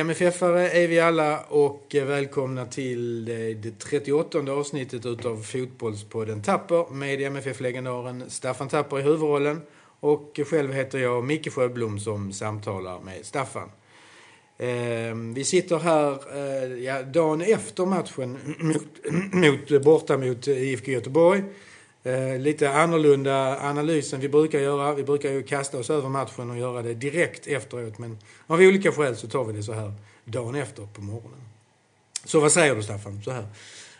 MFF-are är vi alla och välkomna till det 38 avsnittet utav Fotbollspodden Tapper med MFF-legendaren Staffan Tapper i huvudrollen. Och själv heter jag Micke Sjöblom som samtalar med Staffan. Ehm, vi sitter här eh, ja, dagen efter matchen mot, mot, borta mot IFK Göteborg. Eh, lite annorlunda analys än vi brukar göra. Vi brukar ju kasta oss över matchen och göra det direkt efteråt. Men av olika skäl så tar vi det så här dagen efter på morgonen. Så vad säger du Staffan? Så här.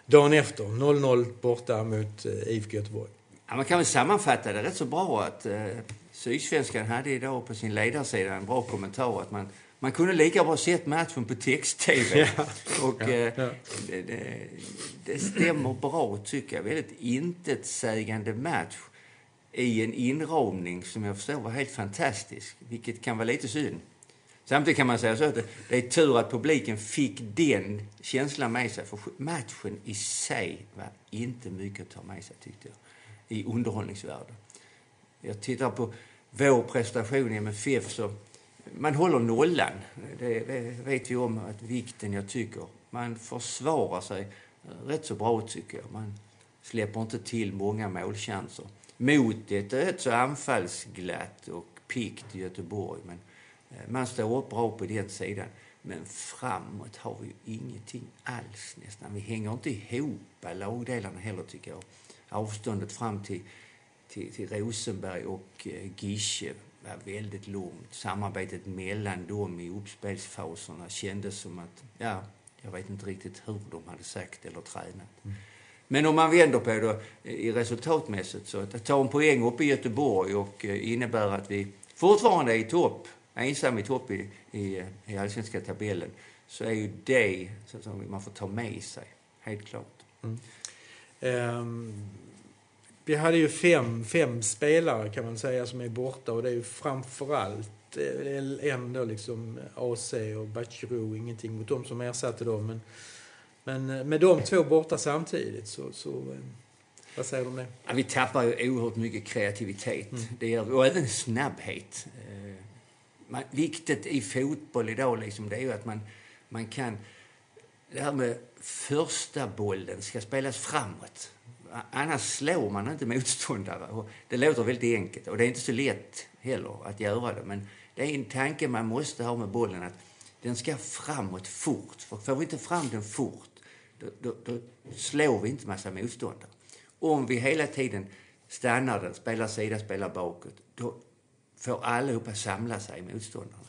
Dagen efter, 0-0 borta mot eh, IFK Göteborg. Ja, man kan väl sammanfatta det rätt så bra att eh, Sydsvenskan hade idag på sin ledarsida en bra kommentar att man man kunde lika bra sett matchen på text-tv. Ja. Och, ja, eh, ja. Det, det, det, stämmer bra, tycker jag. Väldigt intetsägande match i en inramning som jag förstår var helt fantastisk, vilket kan vara lite synd. Samtidigt kan man säga så att det är tur att publiken fick den känslan med sig. För matchen i sig var inte mycket att ta med sig, tyckte jag, i underhållningsvärde. Jag tittar på vår prestation i MFF så man håller nollan. Det, vet vi om, att vikten jag tycker. Man försvarar sig rätt så bra tycker jag. Man släpper inte till många målchanser. Mot ett rätt så anfallsglatt och pikt Göteborg. Men eh, man står upp bra på den sidan. Men framåt har vi ju ingenting alls nästan. Vi hänger inte ihop lagdelarna heller tycker jag. Avståndet fram till, till, till Rosenberg och eh, Gische var väldigt långt. Samarbetet mellan dem i uppspelsfaserna kändes som att, ja, jag vet inte riktigt hur de hade sagt eller tränat. Mm. Men om man vänder på det i resultatmässigt så att ta en poäng uppe i Göteborg och eh, innebär att vi fortfarande är i topp, ensam i topp i, i, i allsvenska tabellen, så är ju det som man får ta med sig, helt klart. Mm. Um vi hade ju fem, fem spelare kan man säga som är borta och det är ju framförallt ändå liksom AC och Bachirou, ingenting mot dem som ersatte dem. Men, men eh, med de två borta samtidigt så, så eh, vad säger du om det? Ja, vi tappar ju oerhört mycket kreativitet. Mm. Det gör, och även snabbhet. Eh, man, viktigt i fotboll idag liksom, det är ju att man, man kan... Det här med första bollen ska spelas framåt annars slår man inte motståndare. Och det låter väldigt enkelt och det är inte så lätt heller att göra det. Men det är en tanke man måste ha med bollen att den ska framåt fort. För får vi inte fram den fort, då, då, då slår vi inte massa motståndare. Om vi hela tiden stannar den, spelar sida, spelar bakåt, då får allihopa samla sig motståndarna.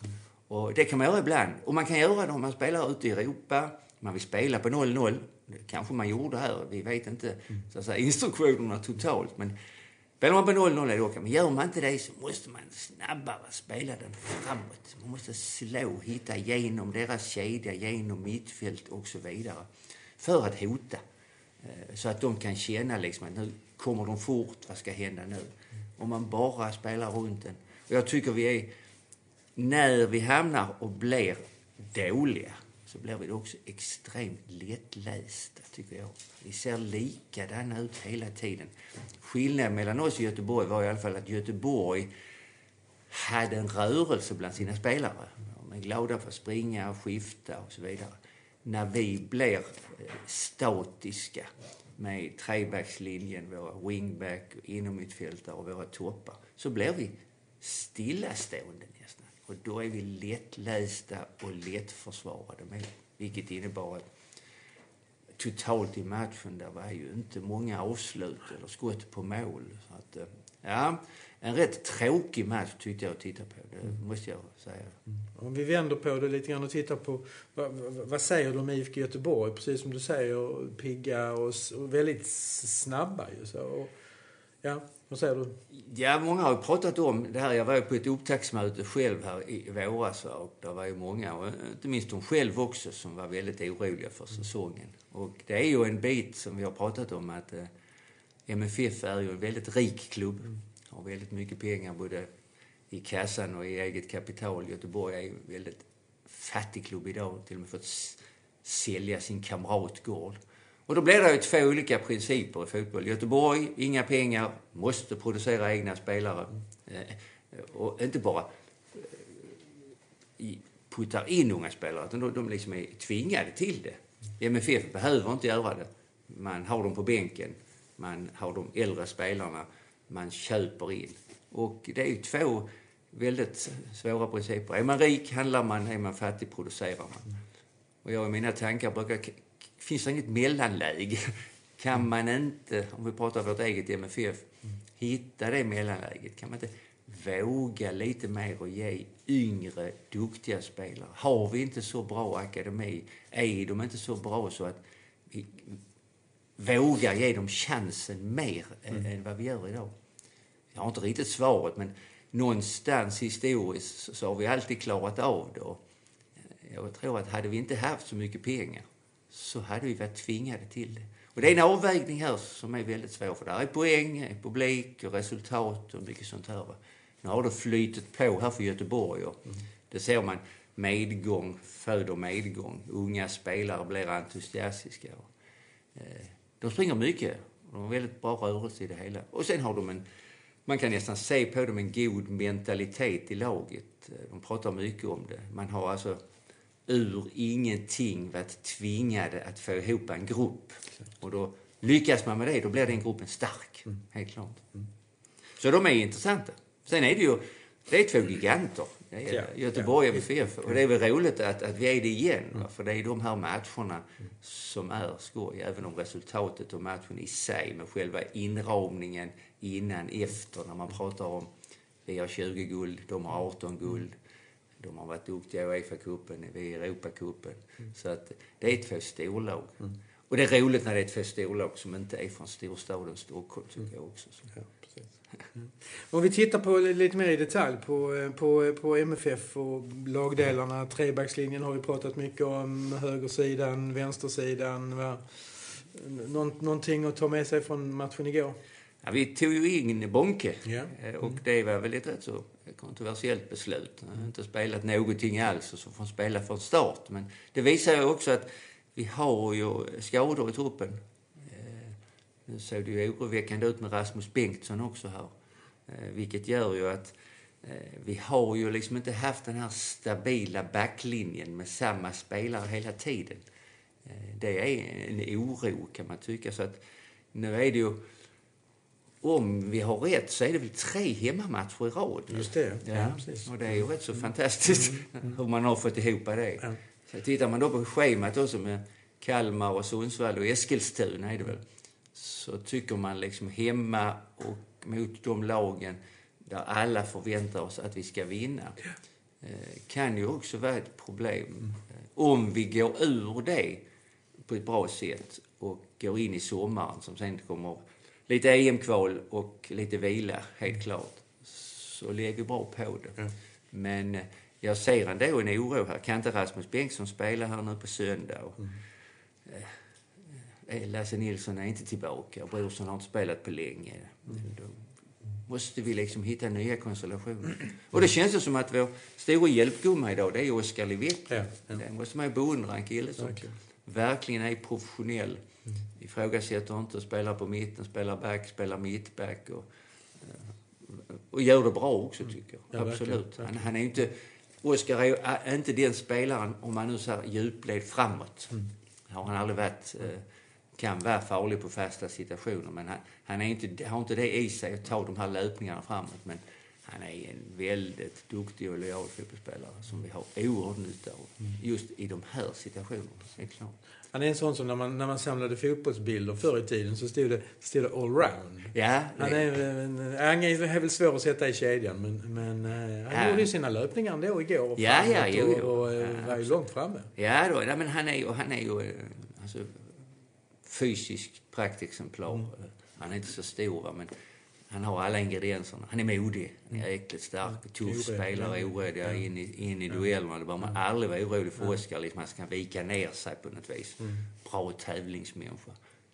Och det kan man göra ibland. Och man kan göra det om man spelar ute i Europa, man vill spela på 0-0 kanske man gjorde här. Vi vet inte så att säga, instruktionerna totalt. Men spelar man på 0-0 då kan men gör man inte det så måste man snabbare spela den framåt. Man måste slå, hitta genom deras kedja, genom mittfält och så vidare. För att hota. Eh, så att de kan känna liksom att nu kommer de fort, vad ska hända nu? Om man bara spelar runt den. Och jag tycker vi är, när vi hamnar och blir dåliga, så blir vi också extremt lättlästa, tycker jag. Vi ser likadana ut hela tiden. Skillnaden mellan oss och Göteborg var i alla fall att Göteborg hade en rörelse bland sina spelare. De är glada för att springa och skifta och så vidare. När vi blir eh, statiska med trebackslinjen, våra wingback, inomhutfältare och våra toppar, så blir vi stillastående nästan och då är vi lättlästa och lättförsvarade med. Vilket innebar att totalt i matchen där var ju inte många avslut eller skott på mål. Så att, eh, ja, en rätt tråkig match tyckte jag att titta på. Det mm. måste jag säga. Mm. Om vi vänder på det lite grann och tittar på vad, vad säger du om IFK Göteborg? Precis som du säger, pigga och, och väldigt snabba ju. Så. Och, ja, vad säger du? Ja, många har pratat om det här. Jag var ju på ett upptaktsmöte själv här i våras och det var ju många, och inte minst de själv också, som var väldigt oroliga för säsongen. Och det är ju en bit som vi har pratat om att eh, MFF är ju en väldigt rik klubb. Har väldigt mycket pengar både i kassan och i eget kapital. Göteborg är ju en väldigt fattig klubb idag. Till och med fått sälja sin kamratgård. Och då blir det ju två olika principer i fotboll. Göteborg, inga pengar, måste producera egna spelare. Eh, och inte bara eh, puttar in unga spelare, utan de, de liksom är tvingade till det. MFF behöver inte göra det. Man har dem på bänken, man har de äldre spelarna, man köper in. Och det är ju två väldigt svåra principer. Är man rik handlar man, är man fattig producerar man. Och jag i mina tankar brukar... Finns det inget mellanläge? Kan man inte, om vi pratar vårt eget MFF, hitta det mellanläget? Kan man inte våga lite mer och ge yngre, duktiga spelare? Har vi inte så bra akademi? Är de inte så bra så att vi vågar ge dem chansen mer mm. än vad vi gör idag? Jag har inte riktigt svaret, men någonstans historiskt så har vi alltid klarat av det. Jag tror att hade vi inte haft så mycket pengar så hade vi varit tvingade till det. Och det är en avvägning här som är väldigt svår, för där är poäng, publik och resultat och mycket sånt här. Nu har det flytit på här för Göteborg och mm. det ser man, medgång föder medgång. Unga spelare blir entusiastiska. Eh, de springer mycket de har väldigt bra rörelse i det hela. Och sen har de en man kan nästan se på dem en god mentalitet i laget. De pratar mycket om det. Man har alltså ur ingenting varit tvingade att få ihop en grupp. Och då lyckas man med det, då blir den gruppen stark. Mm. Helt klart. Mm. Så de är intressanta. Sen är det ju, det är två giganter. Det är ja, Göteborg och MFF. Och det är väl roligt att, att vi är det igen. Mm. För det är de här matcherna som är skoj. Även om resultatet och matchen i sig, med själva inramningen innan, efter, när man pratar om vi har 20 guld, de har 18 guld. De har varit duktiga i Uefa-cupen, vi i Europacupen. Mm. Så att det är två storlag. Mm. Och det är roligt när det är två storlag som inte är från storstaden Stockholm, tycker jag också. Så. Ja, mm. Om vi tittar på lite mer i detalj på, på, på MFF och lagdelarna. Trebackslinjen har vi pratat mycket om. Högersidan, vänstersidan. Va? någonting att ta med sig från matchen igår? Ja, vi tog ju in Bonke mm. och det var väl ett rätt så kontroversiellt beslut. Han har inte spelat någonting alls och så får han spela från start. Men det visar ju också att vi har ju skador i truppen. Eh, nu såg det ju oroväckande ut med Rasmus Bengtsson också här. Eh, vilket gör ju att vi har ju liksom inte haft den här stabila backlinjen med samma spelare hela tiden. Det är en oro kan man tycka. Så att nu är det ju om vi har rätt så är det väl tre hemmamatcher i rad. Just det. Ja, ja och det är ju rätt så fantastiskt mm. mm. hur man har fått ihop det. Ja. Så tittar man då på schemat också med Kalmar och Sundsvall och Eskilstuna är det väl. Så tycker man liksom hemma och mot de lagen där alla förväntar oss att vi ska vinna. Eh, kan ju också vara ett problem. Mm. Om vi går ur det på ett bra sätt och går in i sommaren som sen kommer lite EM-kval och lite vila, helt klart, så ligger vi bra på det. Mm. Men eh, jag ser ändå en oro här. Kan inte Rasmus Bengtsson spela här nu på söndag? Mm. Eh, Lasse Nilsson är inte tillbaka och Brorsson har inte spelat på länge. Mm. Då måste vi liksom hitta nya konstellationer. Mm. Och det känns ju som att vår stora hjälpgumma idag, det är Oskar Livecki. Ja, ja. Det måste man ju beundra, en kille som verkligen är professionell Mm. Ifrågasätter inte, spelar på mitten, spelar back, spelar mittback och, eh, och gör det bra också tycker jag. Ja, Absolut. Han, han, är inte... Oskar är inte den spelaren, om man nu säger djupled framåt. Mm. Har han aldrig varit. Eh, kan vara farlig på fasta situationer men han, han är inte, har inte det i sig att ta de här löpningarna framåt. Men han är en väldigt duktig och lojal fotbollsspelare som vi har oerhört nytta av. Mm. Just i de här situationerna, helt klart. Han är en sån som när man, när man samlade fotbollsbilder förr i tiden så stod det, stod det allround. Ja. Han är, han är väl svår att sätta i kedjan men, men eh, han ja. gjorde ju sina löpningar ändå igår och ja, ja, jo, jo. och, och ja, var ju långt framme. Ja, då, ja, men han är ju, han är ju eh, alltså, fysiskt praktexemplar. Mm. Han är inte så stor va, men han har alla ingredienserna. Han är modig, han är äckligt stark, tuff spelare, orädd in i, in i duellerna. Det behöver man aldrig vara orolig för Oskar. Liksom, han ska vika ner sig på något vis. Mm. Bra tävlingsmänniska.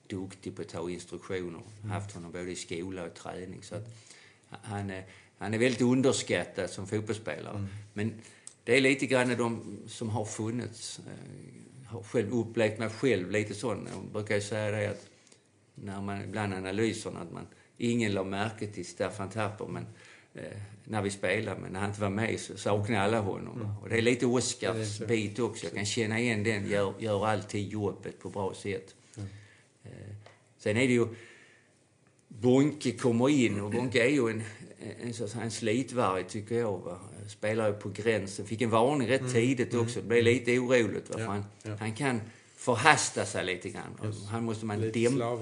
Duktig på att ta instruktioner. Mm. Haft honom både i skola och träning. Så att han, är, han är väldigt underskattad som fotbollsspelare. Mm. Men det är lite grann de som har funnits. Jag har själv upplevt mig själv lite sån. Jag brukar ju säga det att när man ibland analyserna att man ingen la märke till Staffan Tapper, men eh, när vi spelade, men när han inte var med så saknade alla honom. Mm. Och det är lite Oscars bit också. Jag kan känna igen den, gör, gör alltid jobbet på bra sätt. Mm. Eh, sen är det ju, Bonke kommer in och Bonke är ju en, en, en, en slitvarg tycker jag. Va? Spelar ju på gränsen. Fick en varning rätt mm. tidigt mm. också. Det blev lite oroligt. Va? Ja. Han, ja. han kan förhasta sig lite grann. Just. Han måste man dämpa.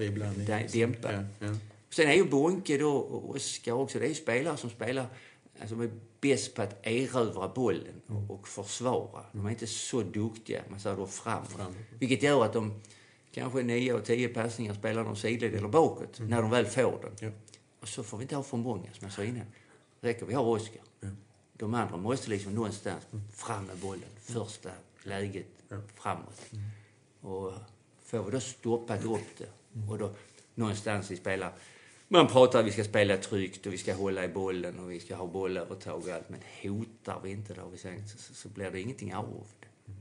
dämpa. Ja. Sen är ju Bonke då, och Oskar också, det är ju spelare som spelar alltså, är bäst på att erövra bollen och, mm. och försvara. De är inte så duktiga, man säger då framåt. Fram. Vilket gör att de kanske nio och tio passningar spelar de sidled eller bakåt mm. när de väl får den. Ja. Och så får vi inte ha för många, som jag sa innan. räcker vi har Oskar. Ja. De andra måste liksom någonstans mm. fram med bollen, första läget ja. framåt. Mm. Och får vi då stoppat upp det mm. och då någonstans i spelar man pratar att vi ska spela tryggt och vi ska hålla i bollen och vi ska ha bollövertag och allt. Men hotar vi inte, det har vi sagt, så, så blir det ingenting av det.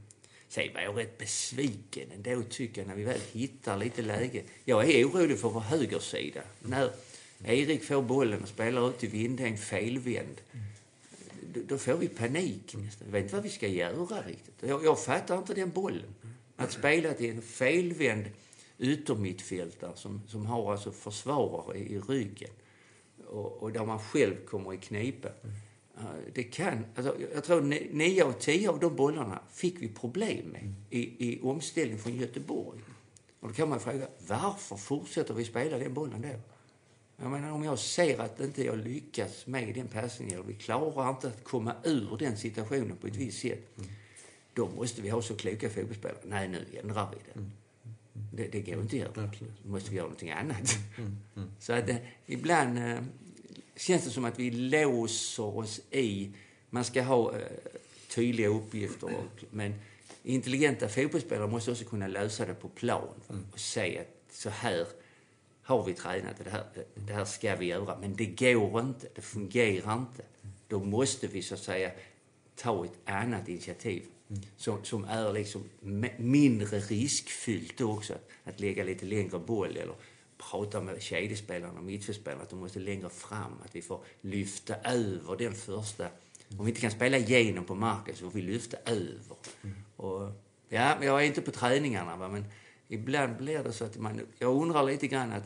Sen var jag rätt besviken ändå tycker jag när vi väl hittar lite läge. Jag är orolig för vår högersida. När Erik får bollen och spelar ut i Vindhäng felvänd. Då, då får vi panik nästan. Vi vet inte vad vi ska göra riktigt. Jag, jag fattar inte den bollen. Att spela till en felvänd yttermittfältare som, som har alltså försvarare i, ryggen och, och där man själv kommer i knipa. Mm. det kan, alltså, jag tror nio av tio av de bollarna fick vi problem med mm. i, i omställning från Göteborg. Och då kan man fråga, varför fortsätter vi spela den bollen då? Jag menar, om jag ser att inte jag lyckas med den passningen, eller vi klarar inte att komma ur den situationen på ett visst sätt, mm. då måste vi ha så kloka fotbollsspelare. Nej, nu ändrar vi det. Mm. Det, det går inte att göra. Då måste vi göra någonting annat. Mm, mm. Så att eh, ibland eh, känns det som att vi låser oss i... Man ska ha eh, tydliga uppgifter, och, men intelligenta fotbollsspelare måste också kunna lösa det på plan mm. och säga att så här har vi tränat det här, det här ska vi göra. Men det går inte, det fungerar inte. Då måste vi så att säga ta ett annat initiativ som, som är liksom mindre riskfyllt också. Att lägga lite längre boll eller prata med kedjespelarna och mittfältspelarna att de måste längre fram. Att vi får lyfta över den första. Om vi inte kan spela igenom på marken så får vi lyfta över. Mm. Och, ja, jag är inte på träningarna va, men ibland blir det så att man... Jag undrar lite grann att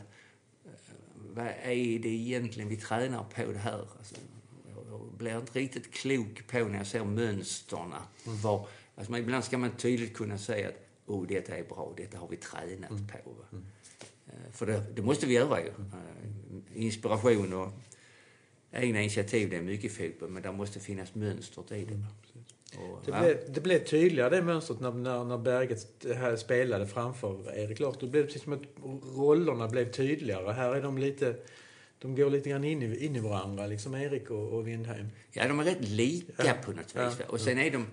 eh, vad är det egentligen vi tränar på det här? Alltså, blir inte riktigt klok på när jag ser mönstren. Mm. alltså ibland ska man tydligt kunna säga att oh, detta är bra, detta har vi tränat mm. på. Mm. Eh, för det, det, måste vi göra ju. Uh, inspiration och egna initiativ, det är mycket fotboll, men det måste finnas mönster i det. Mm, och, det, blev, det blev tydligare det mönstret när, när, när Berget här spelade framför Erik Larsson. Det blev precis som att rollerna blev tydligare. Här är de lite de går lite grann in i, in i varandra, liksom Erik och, och Windheim. Ja, de är rätt lika ja. på något vis. Ja. Och sen är de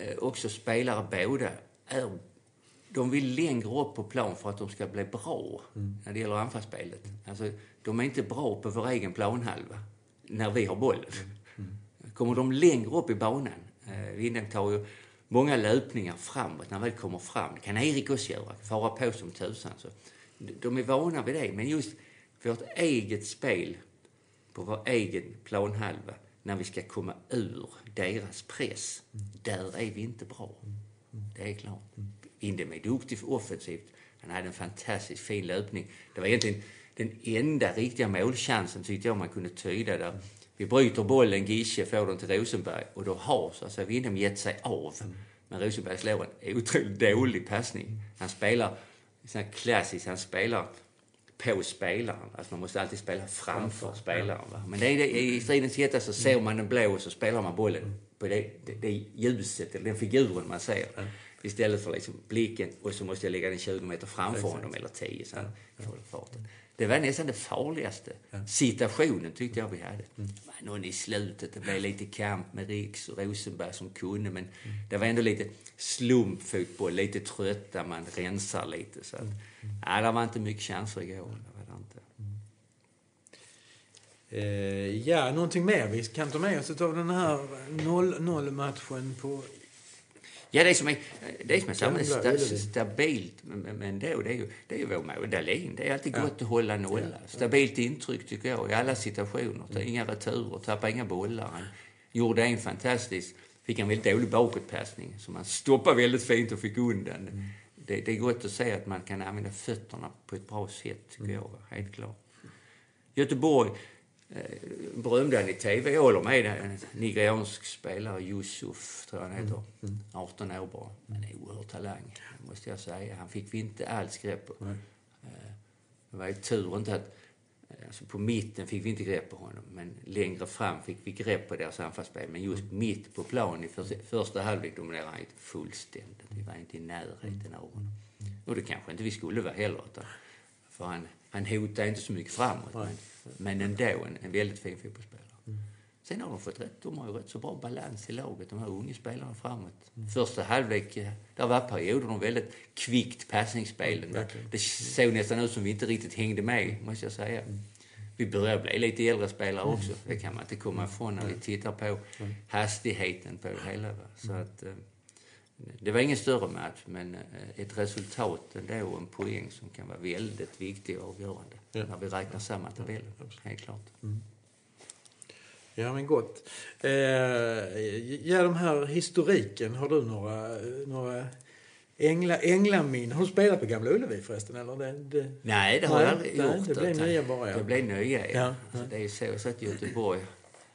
eh, också spelare båda. Är, de vill längre upp på plan för att de ska bli bra mm. när det gäller anfallsspelet. Alltså, de är inte bra på vår egen planhalva när vi har bollen. Mm. Mm. Kommer de längre upp i banan, eh, Windheim tar ju många löpningar framåt när vi kommer fram. Det kan Erik också göra, fara på som tusan. Så de är vana vid det, men just vårt eget spel på vår egen planhalva när vi ska komma ur deras press. Mm. Där är vi inte bra. Mm. Det är klart. Mm. Indem är duktig offensivt. Han hade en fantastiskt fin löpning. Det var egentligen den enda riktiga målchansen tyckte jag man kunde tyda där. Vi bryter bollen, Gische får den till Rosenberg och då har så alltså, säga gett sig av. Men Rosenberg slår en otroligt dålig passning. Han spelar, sån klassiskt, han spelar på spelaren. Alltså man måste alltid spela framför spelaren. Va? Men det är det, i stridens hetta så ser man den blå och så spelar man bollen på det, det, det ljuset, eller den figuren man ser. Istället för liksom blicken och så måste jag lägga den 20 meter framför honom eller 10 så han får farten. Det var nästan den farligaste situationen tyckte jag vi hade. Mm. Någon i slutet, det blev lite kamp med Riks och Rosenberg som kunde men mm. det var ändå lite slumpfotboll, lite trötta, man rensar lite. Så att, mm. Nej, det var inte mycket chanser igår. Det var det inte. Eh, ja, någonting mer vi kan ta med oss av den här 0-0 matchen på Ja, det som är, det som är Gamla sta, stabilt, men, men- då, det är ju, det är ju vår mål. Dahlin, det är alltid Ja. gott att hålla nolla. Stabilt intryck tycker jag i alla situationer. Ta Inga returer, tappa inga bollar. Han gjorde en fantastisk, fick en väldigt dålig bakåtpassning som han stoppade väldigt fint och fick undan. Det, det är gott att se att man kan använda fötterna på ett bra sätt, tycker jag. Helt klart. Göteborg berömde han i tv. Håller med. En nigeriansk spelare, Yusuf, tror jag han heter. 18 år bara. Men en oerhörd talang, måste jag säga. Han fick vi inte alls grepp på. Eh, Det var ju tur inte att... eh, Alltså på mitten fick vi inte grepp på honom, men längre fram fick vi grepp på deras anfallsspel. Men just mitt på plan i första, första halvlek dominerade han fullständigt. Vi var inte i närheten av honom. Och det kanske inte vi skulle vara heller. Utan, för han, han hotar inte så mycket framåt. Men, men ändå en, en väldigt fin fotbollsspelare. Sen har de fått rätt. De har ju rätt så bra balans i laget, de här unga spelarna framåt. Första halvlek, där var perioder de väldigt kvickt passningsspel. Det, det såg nästan ut som vi inte riktigt hängde med, måste jag säga. Vi börjar bli lite äldre spelare också. Det kan man inte komma ifrån när vi tittar på hastigheten på det hela. Va? Så att, eh, det var ingen större match, men eh, ett resultat ändå en poäng som kan vara väldigt viktig och avgörande Ja. när vi räknar samman tabellen. Helt klart. Ja, men gott. Eh, ja, de här historiken. Har du några, några ängla, änglamin? Har du spelat på Gamla Ullevi förresten? Eller det, det... Nej, det har jag aldrig gjort. det blev nya bara, ja. Det blev nya, ja. Ja, Alltså, det är så, så att Göteborg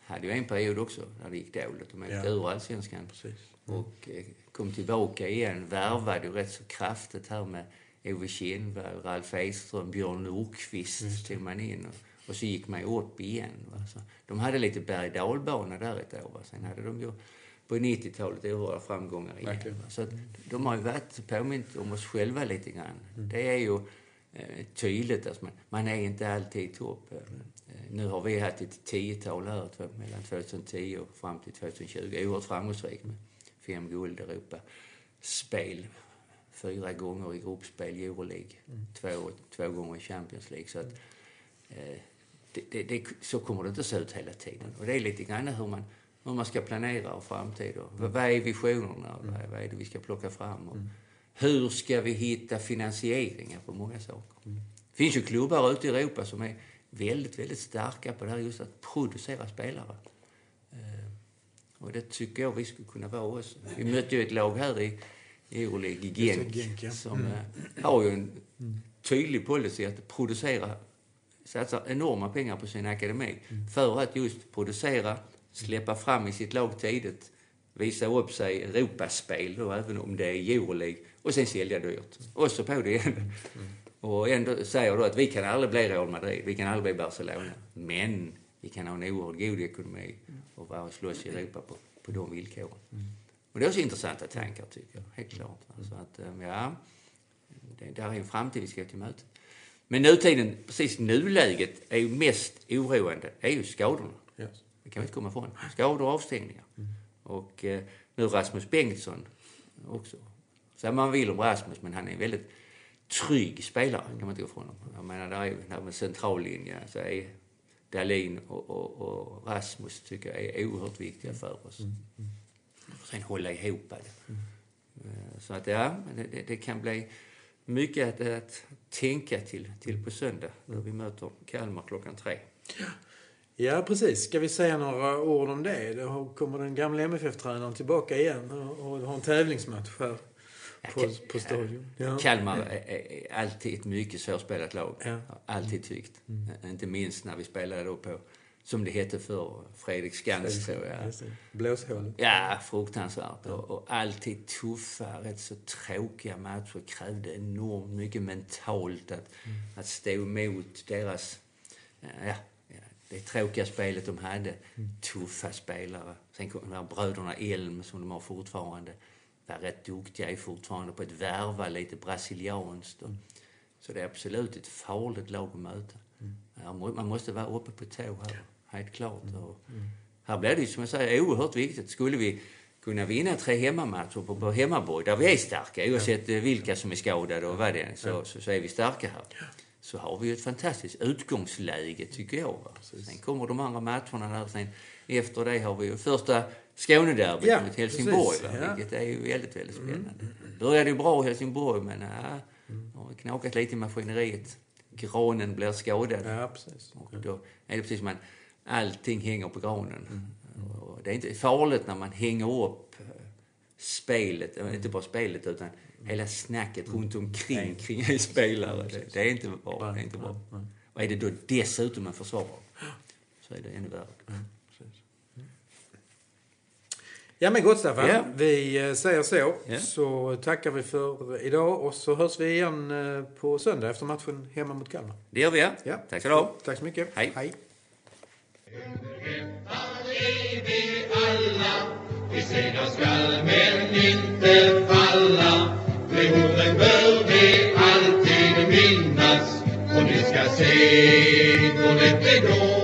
hade ju en period också där det gick dåligt. De åkte Ja. ur allsvenskan Precis. och eh, kom tillbaka igen. Värvade ju rätt så kraftigt här med Ove Kinnvall, Ralf Edström, Björn Nordqvist tog man in. Och, och så gick man upp igen. Va? Så de hade lite berg dalbana där ett år. Va? Sen hade de ju på 90-talet oerhörda framgångar igen. Verkligen. Va? Så att de har ju varit påmint om oss själva lite grann. Det är ju eh, tydligt. Alltså man, man är inte alltid i topp. Eh, Nu har vi haft ett tiotal här mellan 2010 och fram till 2020. Oerhört framgångsrikt med fem guld i Europa. Spel fyra gånger i gruppspel i Euroleague. Två, två gånger i Champions League. Så, att, eh, det, det, det, så kommer det inte se ut hela tiden. Och det är lite grann hur man, hur man ska planera och framtid. Och vad, vad är visionerna? Och vad, vad är det vi ska plocka fram? Och Hur ska vi hitta finansieringar på många saker? Det finns ju klubbar ute i Europa som är väldigt, väldigt starka på det här just att producera spelare. Det tycker jag vi skulle kunna vara också. Vi mötte ju ett lag här i Euroleague, i Genk, som eh, har ju en tydlig policy att producera, satsar enorma pengar på sin akademi. För att just producera, släppa fram i sitt lag tidigt, visa upp sig i Europaspel då, även om det är Euroleague, och sen sälja dyrt. Och så på det igen. Och ändå säger då att vi kan aldrig bli Real Madrid, vi kan aldrig bli Barcelona, men vi kan ha en oerhört god ekonomi och vara och slåss i Europa på, på de villkoren. Och det är också intressanta tankar tycker jag, helt klart. Alltså att, eh, ja, det, där är en framtid vi ska till möte. Men nutiden, precis nuläget, är ju mest oroande, är ju skadorna. Yes. Det kan vi inte komma ifrån. Skador och avstängningar. Och eh, nu Rasmus Bengtsson också. Så man vill om Rasmus, men han är en väldigt trygg spelare, kan man inte gå ifrån honom. Jag menar, där är där med centrallinjen, så är Dahlin och, och, och Rasmus tycker jag är oerhört viktiga för oss. Och sen hålla ihop det. Eh, Så att ja, det, det, kan bli mycket att, att tänka till, till på söndag, då vi möter Kalmar klockan tre. Ja, precis. Ska vi säga några ord om det? Då kommer den gamla MFF-tränaren tillbaka igen och och har en tävlingsmatch här på, på stadion. Ja. Kalmar är, alltid ett mycket svårspelat lag. Ja. Alltid tyckt. Inte minst när vi spelade då på, som det hette för Fredrik Skans, tror jag. Blåshålet. Ja, fruktansvärt. Och, och alltid tuffa, rätt så tråkiga matcher. Krävde enormt mycket mentalt att, att stå emot deras... Ja, ja, det tråkiga spelet de hade. Tuffa spelare. Sen kom de här bröderna Elm, som de har fortfarande, var rätt duktiga är fortfarande på att värva lite brasilianskt. Och, så det är absolut ett farligt lag att möta. Ja, må- Man måste vara uppe på tå här, helt klart. Och här blir det ju, som jag säger, oerhört viktigt. Skulle vi kunna vinna tre hemmamatcher på, på hemmaborg, där vi är starka, oavsett eh, vilka som är skadade och vad det är, så, så, så är vi starka här. Så har vi ju ett fantastiskt utgångsläge, tycker jag. Va? Sen kommer de andra matcherna där. Sen, efter det har vi ju första Skånederbyt Ja, mot Helsingborg. precis. Ja. Mm. Vilket är ju väldigt, väldigt spännande. Började ju bra i Helsingborg men ja, har knakat lite i maskineriet. Granen blir skadad. Ja, precis. Och då är det precis som att allting hänger på granen. Och det är inte farligt när man hänger upp eh, spelet, eh, inte bara spelet utan hela snacket runt omkring kring en spelare. Det, det är inte bra. Det är inte bra. Och är det då dessutom en försvarare så är det ännu värre. Ja men gott Staffan, Ja. vi eh, säger så. Ja. Så tackar vi för idag och så hörs vi igen eh, på söndag efter matchen hemma mot Kalmar. Det gör vi ja. Ja. Tack ska du. Tack så mycket. Hej. Hej. vi alla Vi segrar skall men inte falla De orden bör vi alltid minnas Och ni ska se hur lätt det går